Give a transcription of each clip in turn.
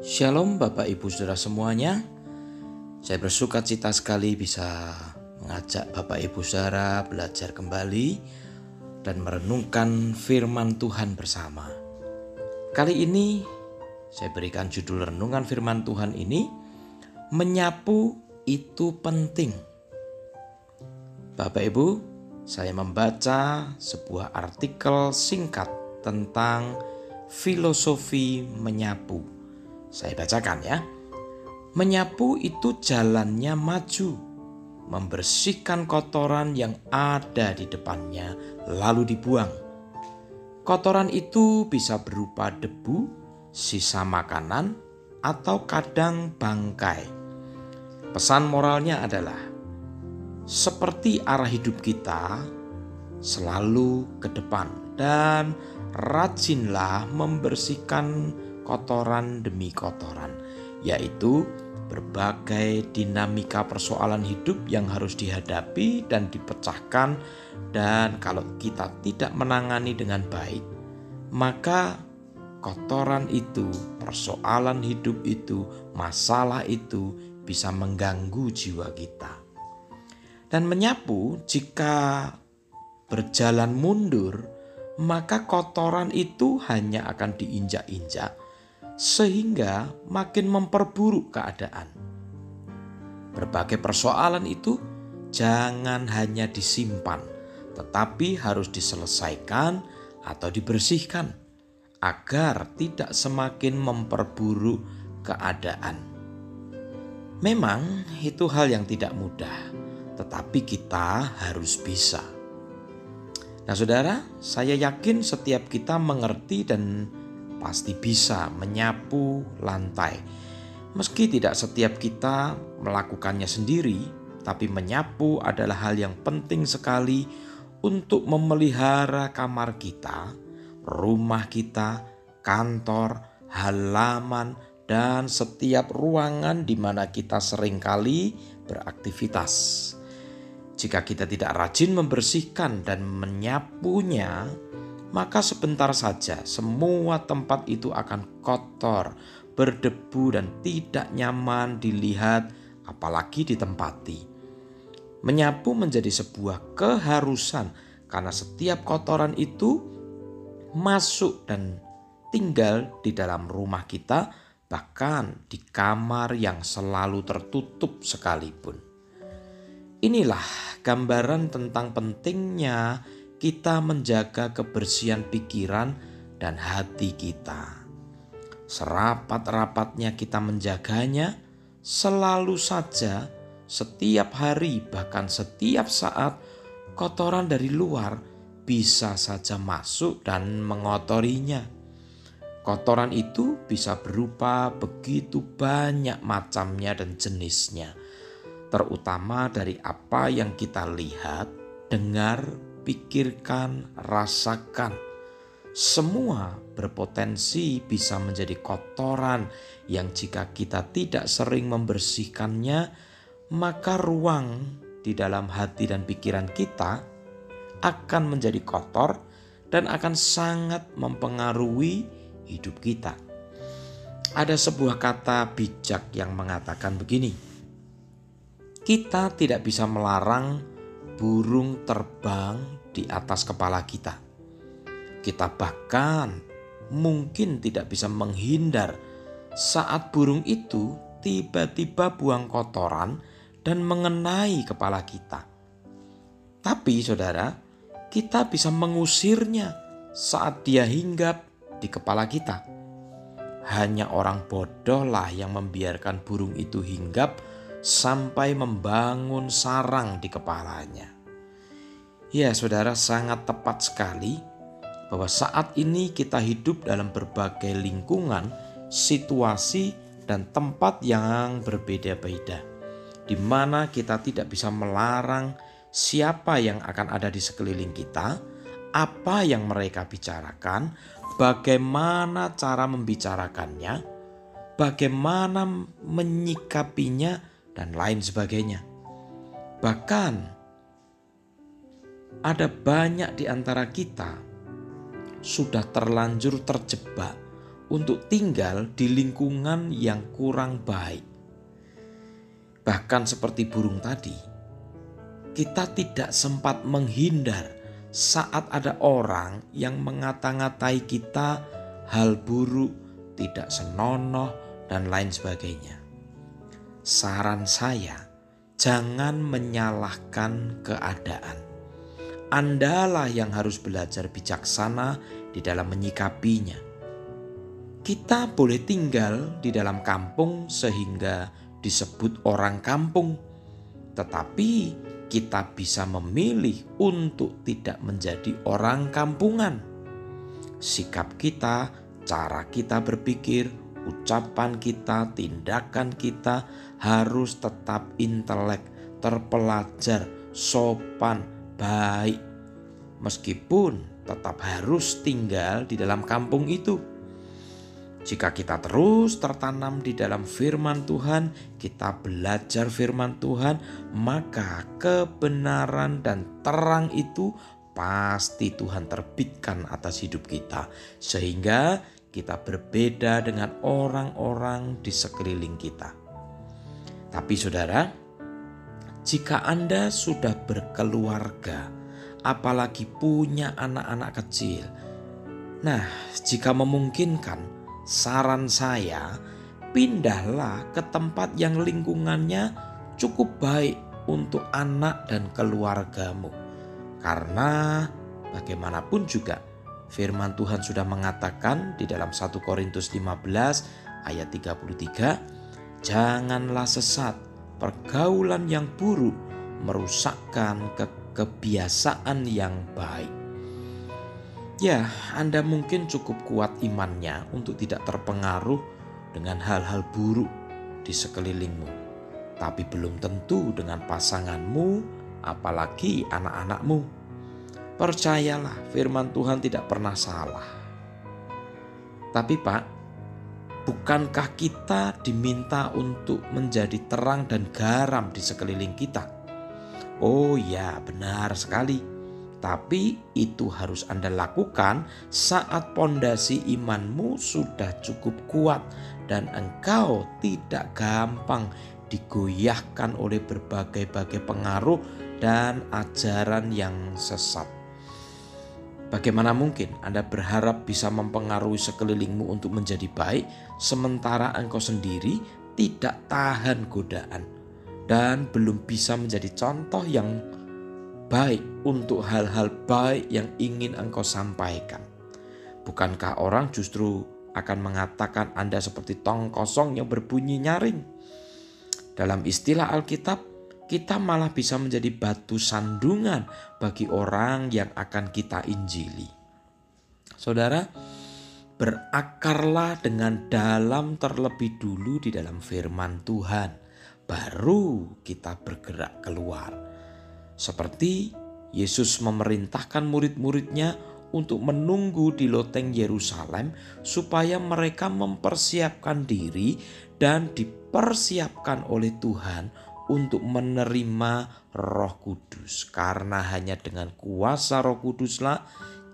Shalom Bapak Ibu Saudara semuanya. Saya bersuka cita sekali bisa mengajak Bapak Ibu Saudara belajar kembali dan merenungkan firman Tuhan bersama. Kali ini saya berikan judul renungan firman Tuhan ini Menyapu itu penting. Bapak Ibu, saya membaca sebuah artikel singkat tentang filosofi menyapu saya bacakan ya. Menyapu itu jalannya maju, membersihkan kotoran yang ada di depannya, lalu dibuang. Kotoran itu bisa berupa debu, sisa makanan, atau kadang bangkai. Pesan moralnya adalah seperti arah hidup kita selalu ke depan dan rajinlah membersihkan kotoran demi kotoran, yaitu berbagai dinamika persoalan hidup yang harus dihadapi dan dipecahkan dan kalau kita tidak menangani dengan baik maka kotoran itu, persoalan hidup itu, masalah itu bisa mengganggu jiwa kita. Dan menyapu jika berjalan mundur, maka kotoran itu hanya akan diinjak-injak sehingga makin memperburuk keadaan. Berbagai persoalan itu jangan hanya disimpan, tetapi harus diselesaikan atau dibersihkan agar tidak semakin memperburuk keadaan. Memang itu hal yang tidak mudah, tetapi kita harus bisa. Nah, saudara, saya yakin setiap kita mengerti dan pasti bisa menyapu lantai. Meski tidak setiap kita melakukannya sendiri, tapi menyapu adalah hal yang penting sekali untuk memelihara kamar kita, rumah kita, kantor, halaman, dan setiap ruangan di mana kita sering kali beraktivitas. Jika kita tidak rajin membersihkan dan menyapunya, maka sebentar saja semua tempat itu akan kotor, berdebu, dan tidak nyaman dilihat, apalagi ditempati. Menyapu menjadi sebuah keharusan karena setiap kotoran itu masuk dan tinggal di dalam rumah kita, bahkan di kamar yang selalu tertutup sekalipun. Inilah gambaran tentang pentingnya kita menjaga kebersihan pikiran dan hati kita. Serapat-rapatnya kita menjaganya, selalu saja, setiap hari, bahkan setiap saat, kotoran dari luar bisa saja masuk dan mengotorinya. Kotoran itu bisa berupa begitu banyak macamnya dan jenisnya, terutama dari apa yang kita lihat, dengar, pikirkan, rasakan. Semua berpotensi bisa menjadi kotoran yang jika kita tidak sering membersihkannya, maka ruang di dalam hati dan pikiran kita akan menjadi kotor dan akan sangat mempengaruhi hidup kita. Ada sebuah kata bijak yang mengatakan begini: "Kita tidak bisa melarang burung terbang di atas kepala kita. Kita bahkan mungkin tidak bisa menghindar saat burung itu tiba-tiba buang kotoran dan mengenai kepala kita. Tapi, saudara, kita bisa mengusirnya saat dia hinggap di kepala kita. Hanya orang bodohlah yang membiarkan burung itu hinggap sampai membangun sarang di kepalanya. Ya, saudara, sangat tepat sekali bahwa saat ini kita hidup dalam berbagai lingkungan, situasi, dan tempat yang berbeda-beda, di mana kita tidak bisa melarang siapa yang akan ada di sekeliling kita, apa yang mereka bicarakan, bagaimana cara membicarakannya, bagaimana menyikapinya, dan lain sebagainya. Bahkan ada banyak di antara kita sudah terlanjur terjebak untuk tinggal di lingkungan yang kurang baik. Bahkan seperti burung tadi, kita tidak sempat menghindar saat ada orang yang mengata-ngatai kita hal buruk, tidak senonoh, dan lain sebagainya. Saran saya, jangan menyalahkan keadaan. Andalah yang harus belajar bijaksana di dalam menyikapinya. Kita boleh tinggal di dalam kampung sehingga disebut orang kampung, tetapi kita bisa memilih untuk tidak menjadi orang kampungan. Sikap kita, cara kita berpikir, ucapan kita, tindakan kita harus tetap intelek, terpelajar, sopan, baik. Meskipun tetap harus tinggal di dalam kampung itu. Jika kita terus tertanam di dalam firman Tuhan, kita belajar firman Tuhan, maka kebenaran dan terang itu pasti Tuhan terbitkan atas hidup kita, sehingga kita berbeda dengan orang-orang di sekeliling kita. Tapi, saudara, jika Anda sudah berkeluarga, apalagi punya anak-anak kecil, nah, jika memungkinkan saran saya, pindahlah ke tempat yang lingkungannya cukup baik untuk anak dan keluargamu. Karena bagaimanapun juga firman Tuhan sudah mengatakan di dalam 1 Korintus 15 ayat 33, janganlah sesat, pergaulan yang buruk merusakkan ke kebiasaan yang baik. Ya, Anda mungkin cukup kuat imannya untuk tidak terpengaruh dengan hal-hal buruk di sekelilingmu, tapi belum tentu dengan pasanganmu, apalagi anak-anakmu. Percayalah, firman Tuhan tidak pernah salah. Tapi, Pak, bukankah kita diminta untuk menjadi terang dan garam di sekeliling kita? Oh, ya, benar sekali tapi itu harus Anda lakukan saat pondasi imanmu sudah cukup kuat dan engkau tidak gampang digoyahkan oleh berbagai-bagai pengaruh dan ajaran yang sesat. Bagaimana mungkin Anda berharap bisa mempengaruhi sekelilingmu untuk menjadi baik, sementara engkau sendiri tidak tahan godaan dan belum bisa menjadi contoh yang baik untuk hal-hal baik yang ingin engkau sampaikan. Bukankah orang justru akan mengatakan Anda seperti tong kosong yang berbunyi nyaring? Dalam istilah Alkitab, kita malah bisa menjadi batu sandungan bagi orang yang akan kita injili. Saudara, berakarlah dengan dalam terlebih dulu di dalam firman Tuhan, baru kita bergerak keluar seperti Yesus memerintahkan murid-muridnya untuk menunggu di loteng Yerusalem supaya mereka mempersiapkan diri dan dipersiapkan oleh Tuhan untuk menerima Roh Kudus. Karena hanya dengan kuasa Roh Kuduslah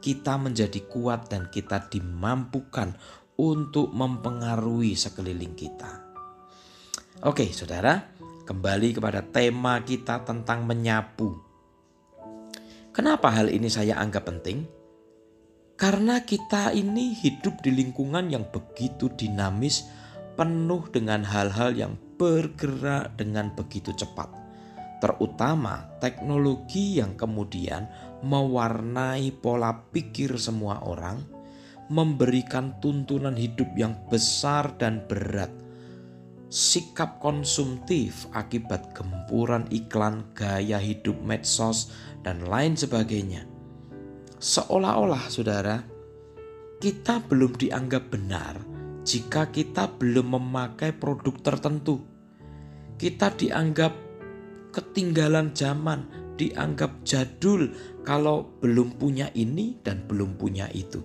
kita menjadi kuat dan kita dimampukan untuk mempengaruhi sekeliling kita. Oke, Saudara, kembali kepada tema kita tentang menyapu. Kenapa hal ini saya anggap penting? Karena kita ini hidup di lingkungan yang begitu dinamis, penuh dengan hal-hal yang bergerak dengan begitu cepat, terutama teknologi yang kemudian mewarnai pola pikir semua orang, memberikan tuntunan hidup yang besar dan berat sikap konsumtif akibat gempuran iklan, gaya hidup medsos, dan lain sebagainya. Seolah-olah, saudara, kita belum dianggap benar jika kita belum memakai produk tertentu. Kita dianggap ketinggalan zaman, dianggap jadul kalau belum punya ini dan belum punya itu.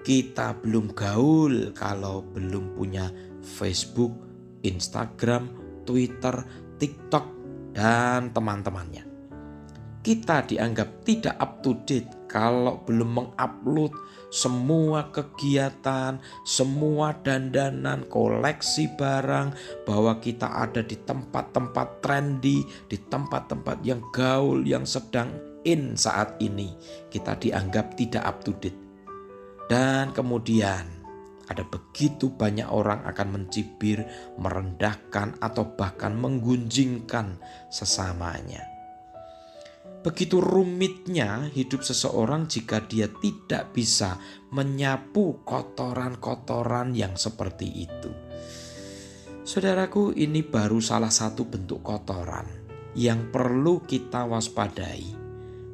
Kita belum gaul kalau belum punya Facebook, Instagram, Twitter, TikTok, dan teman-temannya. Kita dianggap tidak up to date kalau belum mengupload semua kegiatan, semua dandanan, koleksi barang, bahwa kita ada di tempat-tempat trendy, di tempat-tempat yang gaul, yang sedang in saat ini, kita dianggap tidak up to date. Dan kemudian ada begitu banyak orang akan mencibir, merendahkan, atau bahkan menggunjingkan sesamanya. Begitu rumitnya hidup seseorang jika dia tidak bisa menyapu kotoran-kotoran yang seperti itu. Saudaraku, ini baru salah satu bentuk kotoran yang perlu kita waspadai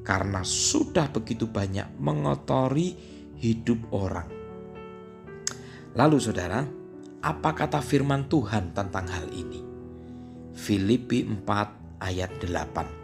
karena sudah begitu banyak mengotori hidup orang. Lalu saudara, apa kata firman Tuhan tentang hal ini? Filipi 4 ayat 8.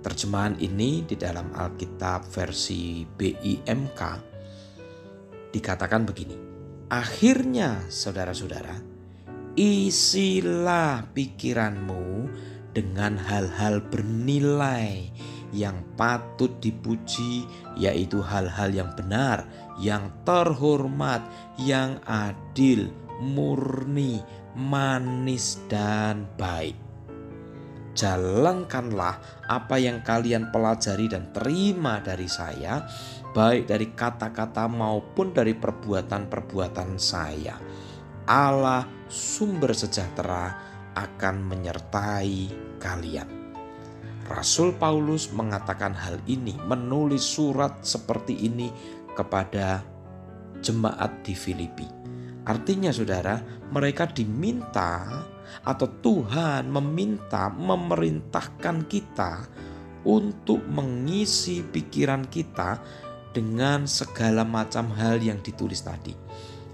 Terjemahan ini di dalam Alkitab versi BIMK dikatakan begini. Akhirnya saudara-saudara, isilah pikiranmu dengan hal-hal bernilai yang patut dipuji, yaitu hal-hal yang benar, yang terhormat, yang adil, murni, manis, dan baik jalankanlah apa yang kalian pelajari dan terima dari saya, baik dari kata-kata maupun dari perbuatan-perbuatan saya. Allah sumber sejahtera akan menyertai kalian. Rasul Paulus mengatakan hal ini, menulis surat seperti ini kepada jemaat di Filipi. Artinya saudara, mereka diminta atau Tuhan meminta memerintahkan kita untuk mengisi pikiran kita dengan segala macam hal yang ditulis tadi.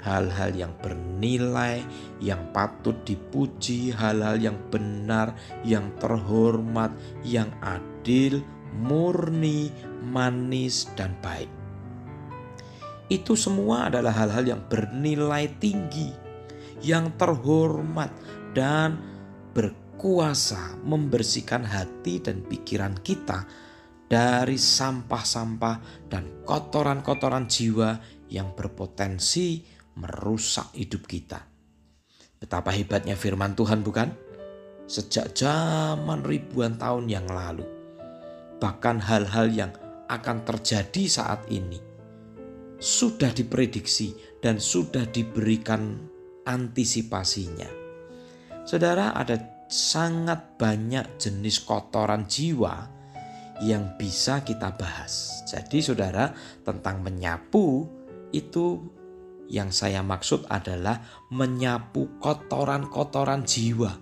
Hal-hal yang bernilai, yang patut dipuji, hal-hal yang benar, yang terhormat, yang adil, murni, manis, dan baik. Itu semua adalah hal-hal yang bernilai tinggi, yang terhormat, dan berkuasa membersihkan hati dan pikiran kita dari sampah-sampah dan kotoran-kotoran jiwa yang berpotensi merusak hidup kita. Betapa hebatnya firman Tuhan bukan? Sejak zaman ribuan tahun yang lalu. Bahkan hal-hal yang akan terjadi saat ini sudah diprediksi dan sudah diberikan antisipasinya. Saudara, ada sangat banyak jenis kotoran jiwa yang bisa kita bahas. Jadi, saudara, tentang menyapu itu yang saya maksud adalah menyapu kotoran-kotoran jiwa,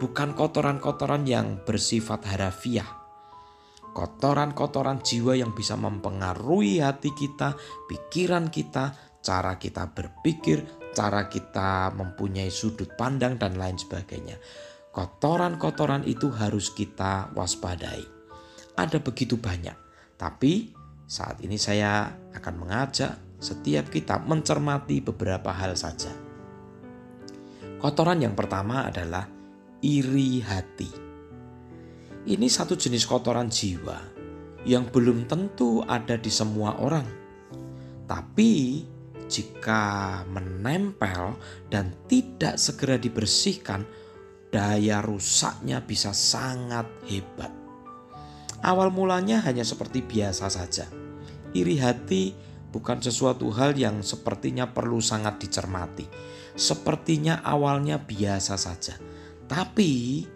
bukan kotoran-kotoran yang bersifat harafiah. Kotoran-kotoran jiwa yang bisa mempengaruhi hati kita, pikiran kita, cara kita berpikir, cara kita mempunyai sudut pandang dan lain sebagainya. Kotoran-kotoran itu harus kita waspadai. Ada begitu banyak. Tapi saat ini saya akan mengajak setiap kita mencermati beberapa hal saja. Kotoran yang pertama adalah iri hati. Ini satu jenis kotoran jiwa yang belum tentu ada di semua orang. Tapi jika menempel dan tidak segera dibersihkan, daya rusaknya bisa sangat hebat. Awal mulanya hanya seperti biasa saja. Iri hati bukan sesuatu hal yang sepertinya perlu sangat dicermati. Sepertinya awalnya biasa saja, tapi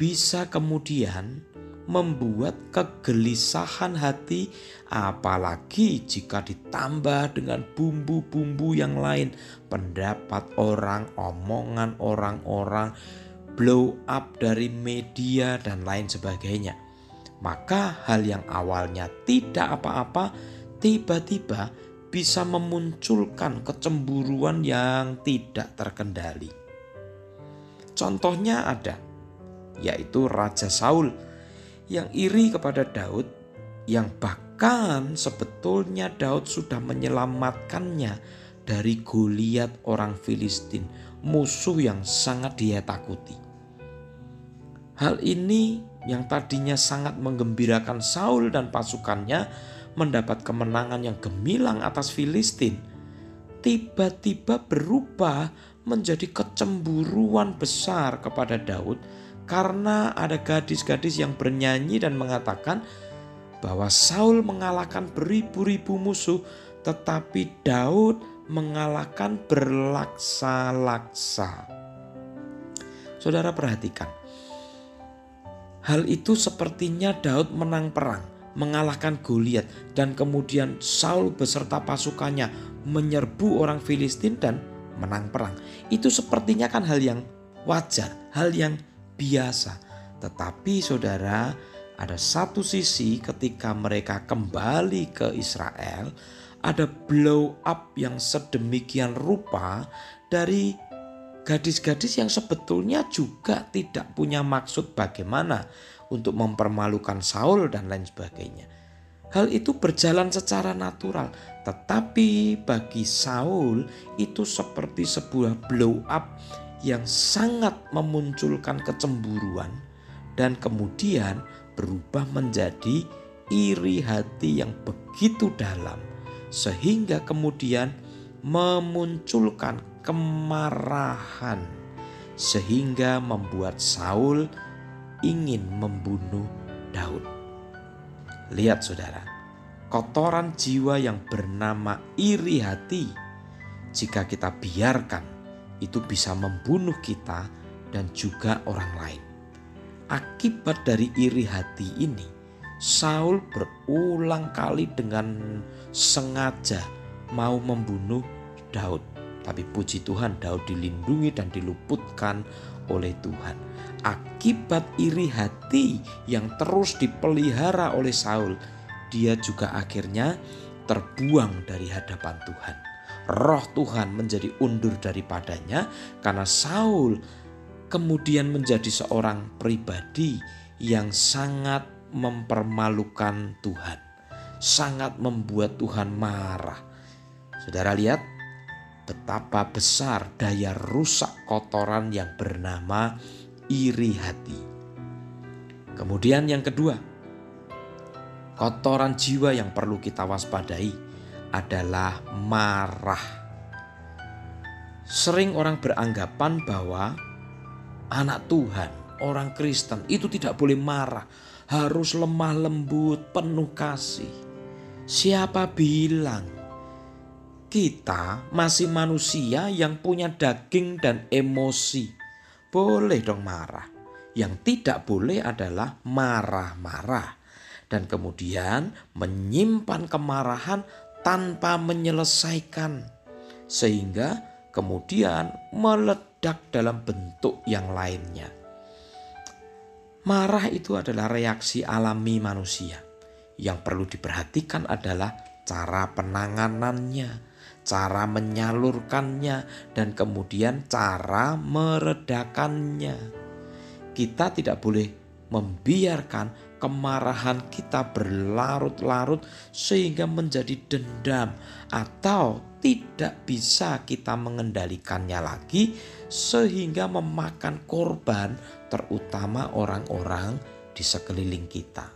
bisa kemudian membuat kegelisahan hati, apalagi jika ditambah dengan bumbu-bumbu yang lain, pendapat orang, omongan orang-orang, blow up dari media, dan lain sebagainya. Maka, hal yang awalnya tidak apa-apa tiba-tiba bisa memunculkan kecemburuan yang tidak terkendali. Contohnya ada, yaitu Raja Saul yang iri kepada Daud, yang bahkan sebetulnya Daud sudah menyelamatkannya dari Goliat orang Filistin, musuh yang sangat dia takuti. Hal ini yang tadinya sangat menggembirakan Saul dan pasukannya mendapat kemenangan yang gemilang atas Filistin, tiba-tiba berubah menjadi kecemburuan besar kepada Daud karena ada gadis-gadis yang bernyanyi dan mengatakan bahwa Saul mengalahkan beribu-ribu musuh tetapi Daud mengalahkan berlaksa-laksa. Saudara perhatikan. Hal itu sepertinya Daud menang perang, mengalahkan Goliat dan kemudian Saul beserta pasukannya menyerbu orang Filistin dan menang perang. Itu sepertinya kan hal yang wajar, hal yang biasa. Tetapi saudara, ada satu sisi ketika mereka kembali ke Israel, ada blow up yang sedemikian rupa dari gadis-gadis yang sebetulnya juga tidak punya maksud bagaimana untuk mempermalukan Saul dan lain sebagainya. Hal itu berjalan secara natural, tetapi bagi Saul itu seperti sebuah blow up yang sangat memunculkan kecemburuan dan kemudian berubah menjadi iri hati yang begitu dalam sehingga kemudian memunculkan kemarahan sehingga membuat Saul ingin membunuh Daud. Lihat saudara, kotoran jiwa yang bernama iri hati jika kita biarkan itu bisa membunuh kita dan juga orang lain. Akibat dari iri hati ini, Saul berulang kali dengan sengaja mau membunuh Daud. Tapi puji Tuhan Daud dilindungi dan diluputkan oleh Tuhan akibat iri hati yang terus dipelihara oleh Saul, dia juga akhirnya terbuang dari hadapan Tuhan. Roh Tuhan menjadi undur daripadanya karena Saul kemudian menjadi seorang pribadi yang sangat mempermalukan Tuhan, sangat membuat Tuhan marah. Saudara lihat betapa besar daya rusak kotoran yang bernama iri hati. Kemudian yang kedua, kotoran jiwa yang perlu kita waspadai adalah marah. Sering orang beranggapan bahwa anak Tuhan, orang Kristen itu tidak boleh marah, harus lemah lembut, penuh kasih. Siapa bilang kita masih manusia yang punya daging dan emosi? boleh dong marah. Yang tidak boleh adalah marah-marah dan kemudian menyimpan kemarahan tanpa menyelesaikan, sehingga kemudian meledak dalam bentuk yang lainnya. Marah itu adalah reaksi alami manusia. Yang perlu diperhatikan adalah cara penanganannya, cara menyalurkannya, dan kemudian cara meredakannya. Kita tidak boleh membiarkan kemarahan kita berlarut-larut sehingga menjadi dendam, atau tidak bisa kita mengendalikannya lagi, sehingga memakan korban, terutama orang-orang di sekeliling kita.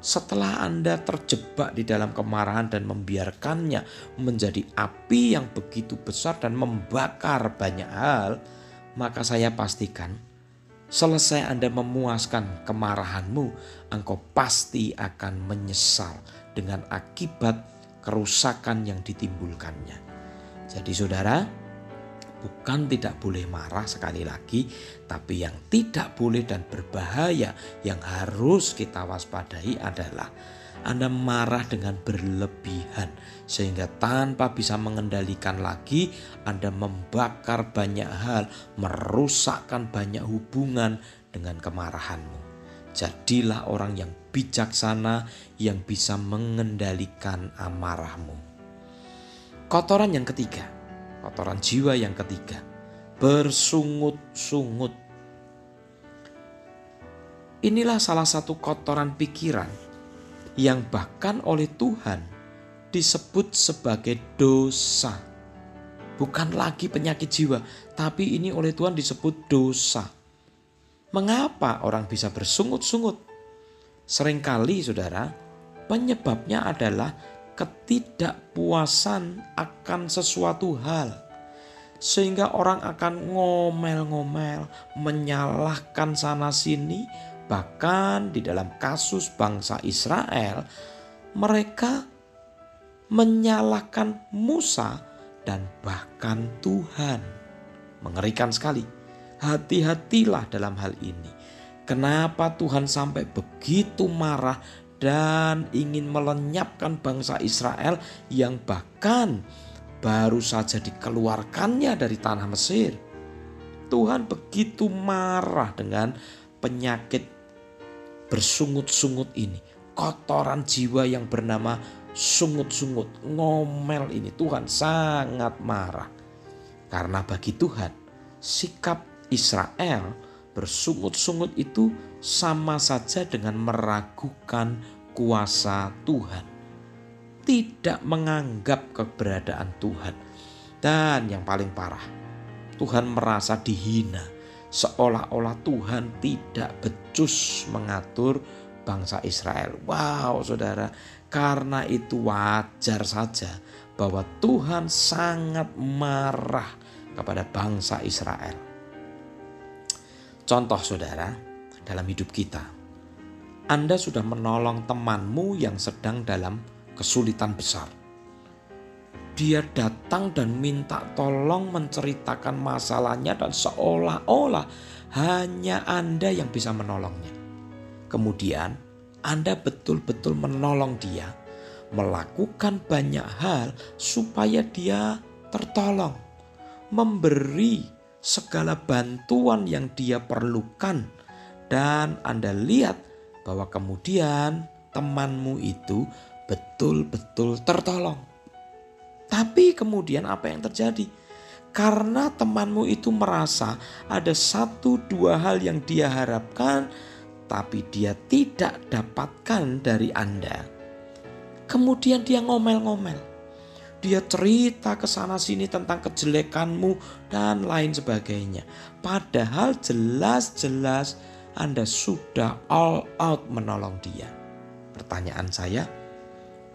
Setelah Anda terjebak di dalam kemarahan dan membiarkannya menjadi api yang begitu besar dan membakar banyak hal, maka saya pastikan selesai Anda memuaskan kemarahanmu, engkau pasti akan menyesal dengan akibat kerusakan yang ditimbulkannya. Jadi saudara, bukan tidak boleh marah sekali lagi, tapi yang tidak boleh dan berbahaya yang harus kita waspadai adalah Anda marah dengan berlebihan sehingga tanpa bisa mengendalikan lagi Anda membakar banyak hal, merusakkan banyak hubungan dengan kemarahanmu. Jadilah orang yang bijaksana yang bisa mengendalikan amarahmu. Kotoran yang ketiga, kotoran jiwa yang ketiga, bersungut-sungut. Inilah salah satu kotoran pikiran yang bahkan oleh Tuhan disebut sebagai dosa. Bukan lagi penyakit jiwa, tapi ini oleh Tuhan disebut dosa. Mengapa orang bisa bersungut-sungut? Seringkali saudara, penyebabnya adalah ketidakpuasan akan sesuatu hal. Sehingga orang akan ngomel-ngomel, menyalahkan sana-sini, bahkan di dalam kasus bangsa Israel, mereka menyalahkan Musa dan bahkan Tuhan. Mengerikan sekali. Hati-hatilah dalam hal ini. Kenapa Tuhan sampai begitu marah dan ingin melenyapkan bangsa Israel yang bahkan baru saja dikeluarkannya dari tanah Mesir. Tuhan begitu marah dengan penyakit bersungut-sungut ini, kotoran jiwa yang bernama sungut-sungut, ngomel ini. Tuhan sangat marah karena bagi Tuhan sikap Israel bersungut-sungut itu sama saja dengan meragukan kuasa Tuhan. Tidak menganggap keberadaan Tuhan. Dan yang paling parah, Tuhan merasa dihina. Seolah-olah Tuhan tidak becus mengatur bangsa Israel. Wow saudara, karena itu wajar saja bahwa Tuhan sangat marah kepada bangsa Israel. Contoh saudara, dalam hidup kita. Anda sudah menolong temanmu yang sedang dalam kesulitan besar. Dia datang dan minta tolong menceritakan masalahnya dan seolah-olah hanya Anda yang bisa menolongnya. Kemudian Anda betul-betul menolong dia, melakukan banyak hal supaya dia tertolong, memberi segala bantuan yang dia perlukan dan Anda lihat bahwa kemudian temanmu itu betul-betul tertolong. Tapi kemudian apa yang terjadi? Karena temanmu itu merasa ada satu dua hal yang dia harapkan, tapi dia tidak dapatkan dari Anda. Kemudian dia ngomel-ngomel. Dia cerita ke sana sini tentang kejelekanmu dan lain sebagainya. Padahal jelas-jelas anda sudah all out menolong dia. Pertanyaan saya,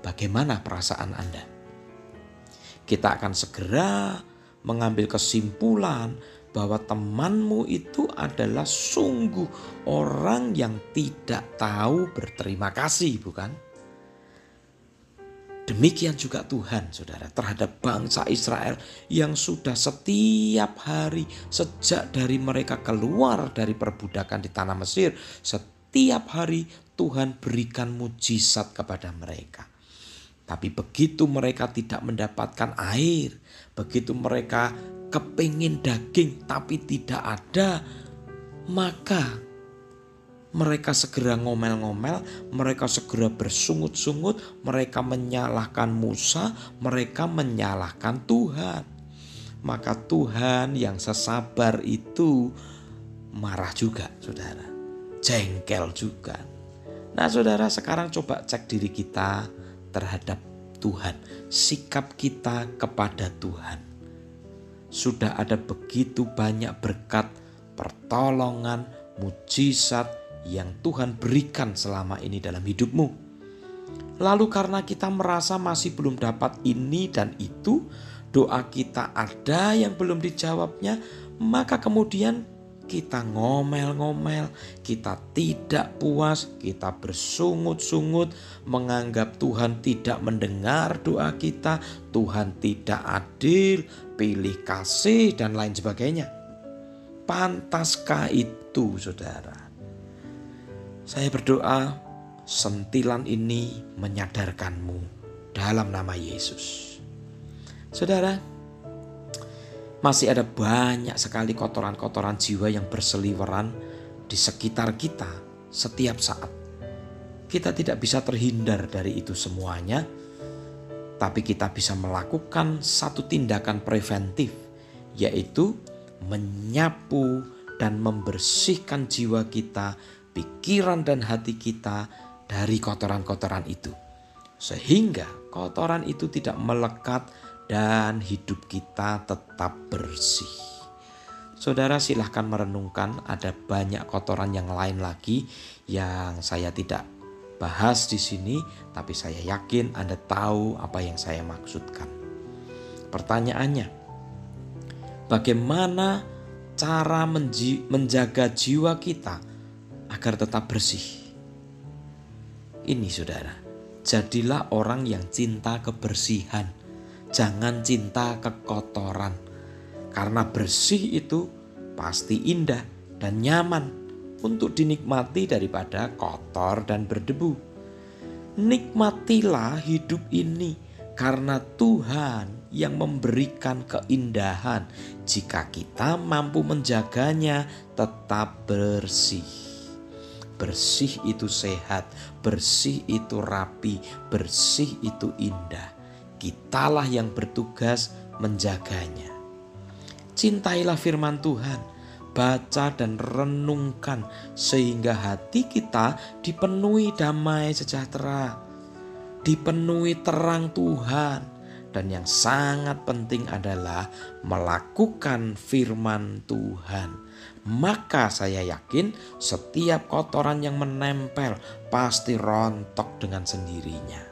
bagaimana perasaan Anda? Kita akan segera mengambil kesimpulan bahwa temanmu itu adalah sungguh orang yang tidak tahu berterima kasih, bukan? Demikian juga Tuhan, saudara, terhadap bangsa Israel yang sudah setiap hari sejak dari mereka keluar dari perbudakan di tanah Mesir, setiap hari Tuhan berikan mujizat kepada mereka. Tapi begitu mereka tidak mendapatkan air, begitu mereka kepingin daging tapi tidak ada, maka mereka segera ngomel-ngomel, mereka segera bersungut-sungut, mereka menyalahkan Musa, mereka menyalahkan Tuhan. Maka Tuhan yang sesabar itu marah juga, saudara. Jengkel juga. Nah, saudara, sekarang coba cek diri kita terhadap Tuhan, sikap kita kepada Tuhan. Sudah ada begitu banyak berkat, pertolongan, mujizat, yang Tuhan berikan selama ini dalam hidupmu. Lalu karena kita merasa masih belum dapat ini dan itu, doa kita ada yang belum dijawabnya, maka kemudian kita ngomel-ngomel, kita tidak puas, kita bersungut-sungut, menganggap Tuhan tidak mendengar doa kita, Tuhan tidak adil, pilih kasih, dan lain sebagainya. Pantaskah itu, saudara? Saya berdoa sentilan ini menyadarkanmu dalam nama Yesus. Saudara, masih ada banyak sekali kotoran-kotoran jiwa yang berseliweran di sekitar kita setiap saat. Kita tidak bisa terhindar dari itu semuanya. tapi kita bisa melakukan satu tindakan preventif, yaitu menyapu dan membersihkan jiwa kita, pikiran, dan hati kita dari kotoran-kotoran itu, sehingga kotoran itu tidak melekat dan hidup kita tetap bersih. Saudara silahkan merenungkan ada banyak kotoran yang lain lagi yang saya tidak bahas di sini, tapi saya yakin Anda tahu apa yang saya maksudkan. Pertanyaannya, bagaimana cara menjaga jiwa kita agar tetap bersih? Ini saudara, jadilah orang yang cinta kebersihan, jangan cinta kekotoran. Karena bersih itu pasti indah dan nyaman untuk dinikmati daripada kotor dan berdebu. Nikmatilah hidup ini karena Tuhan yang memberikan keindahan jika kita mampu menjaganya tetap bersih. Bersih itu sehat, bersih itu rapi, bersih itu indah. Kitalah yang bertugas menjaganya. Cintailah firman Tuhan baca dan renungkan sehingga hati kita dipenuhi damai sejahtera, dipenuhi terang Tuhan. Dan yang sangat penting adalah melakukan firman Tuhan. Maka saya yakin setiap kotoran yang menempel pasti rontok dengan sendirinya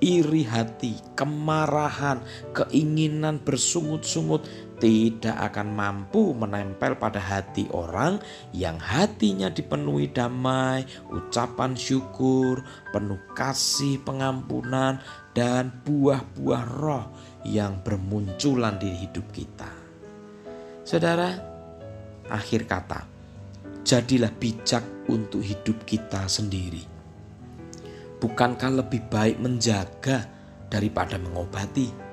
iri hati, kemarahan, keinginan bersungut-sungut tidak akan mampu menempel pada hati orang yang hatinya dipenuhi damai, ucapan syukur, penuh kasih, pengampunan, dan buah-buah roh yang bermunculan di hidup kita. Saudara, akhir kata, jadilah bijak untuk hidup kita sendiri. Bukankah lebih baik menjaga daripada mengobati?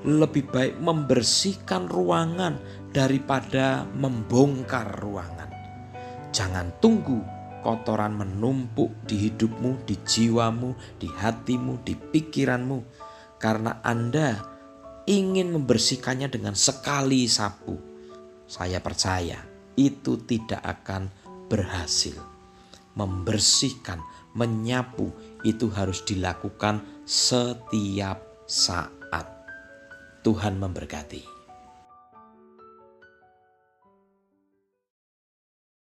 lebih baik membersihkan ruangan daripada membongkar ruangan. Jangan tunggu kotoran menumpuk di hidupmu, di jiwamu, di hatimu, di pikiranmu, karena Anda ingin membersihkannya dengan sekali sapu. Saya percaya itu tidak akan berhasil. Membersihkan, menyapu itu harus dilakukan setiap saat. Tuhan memberkati.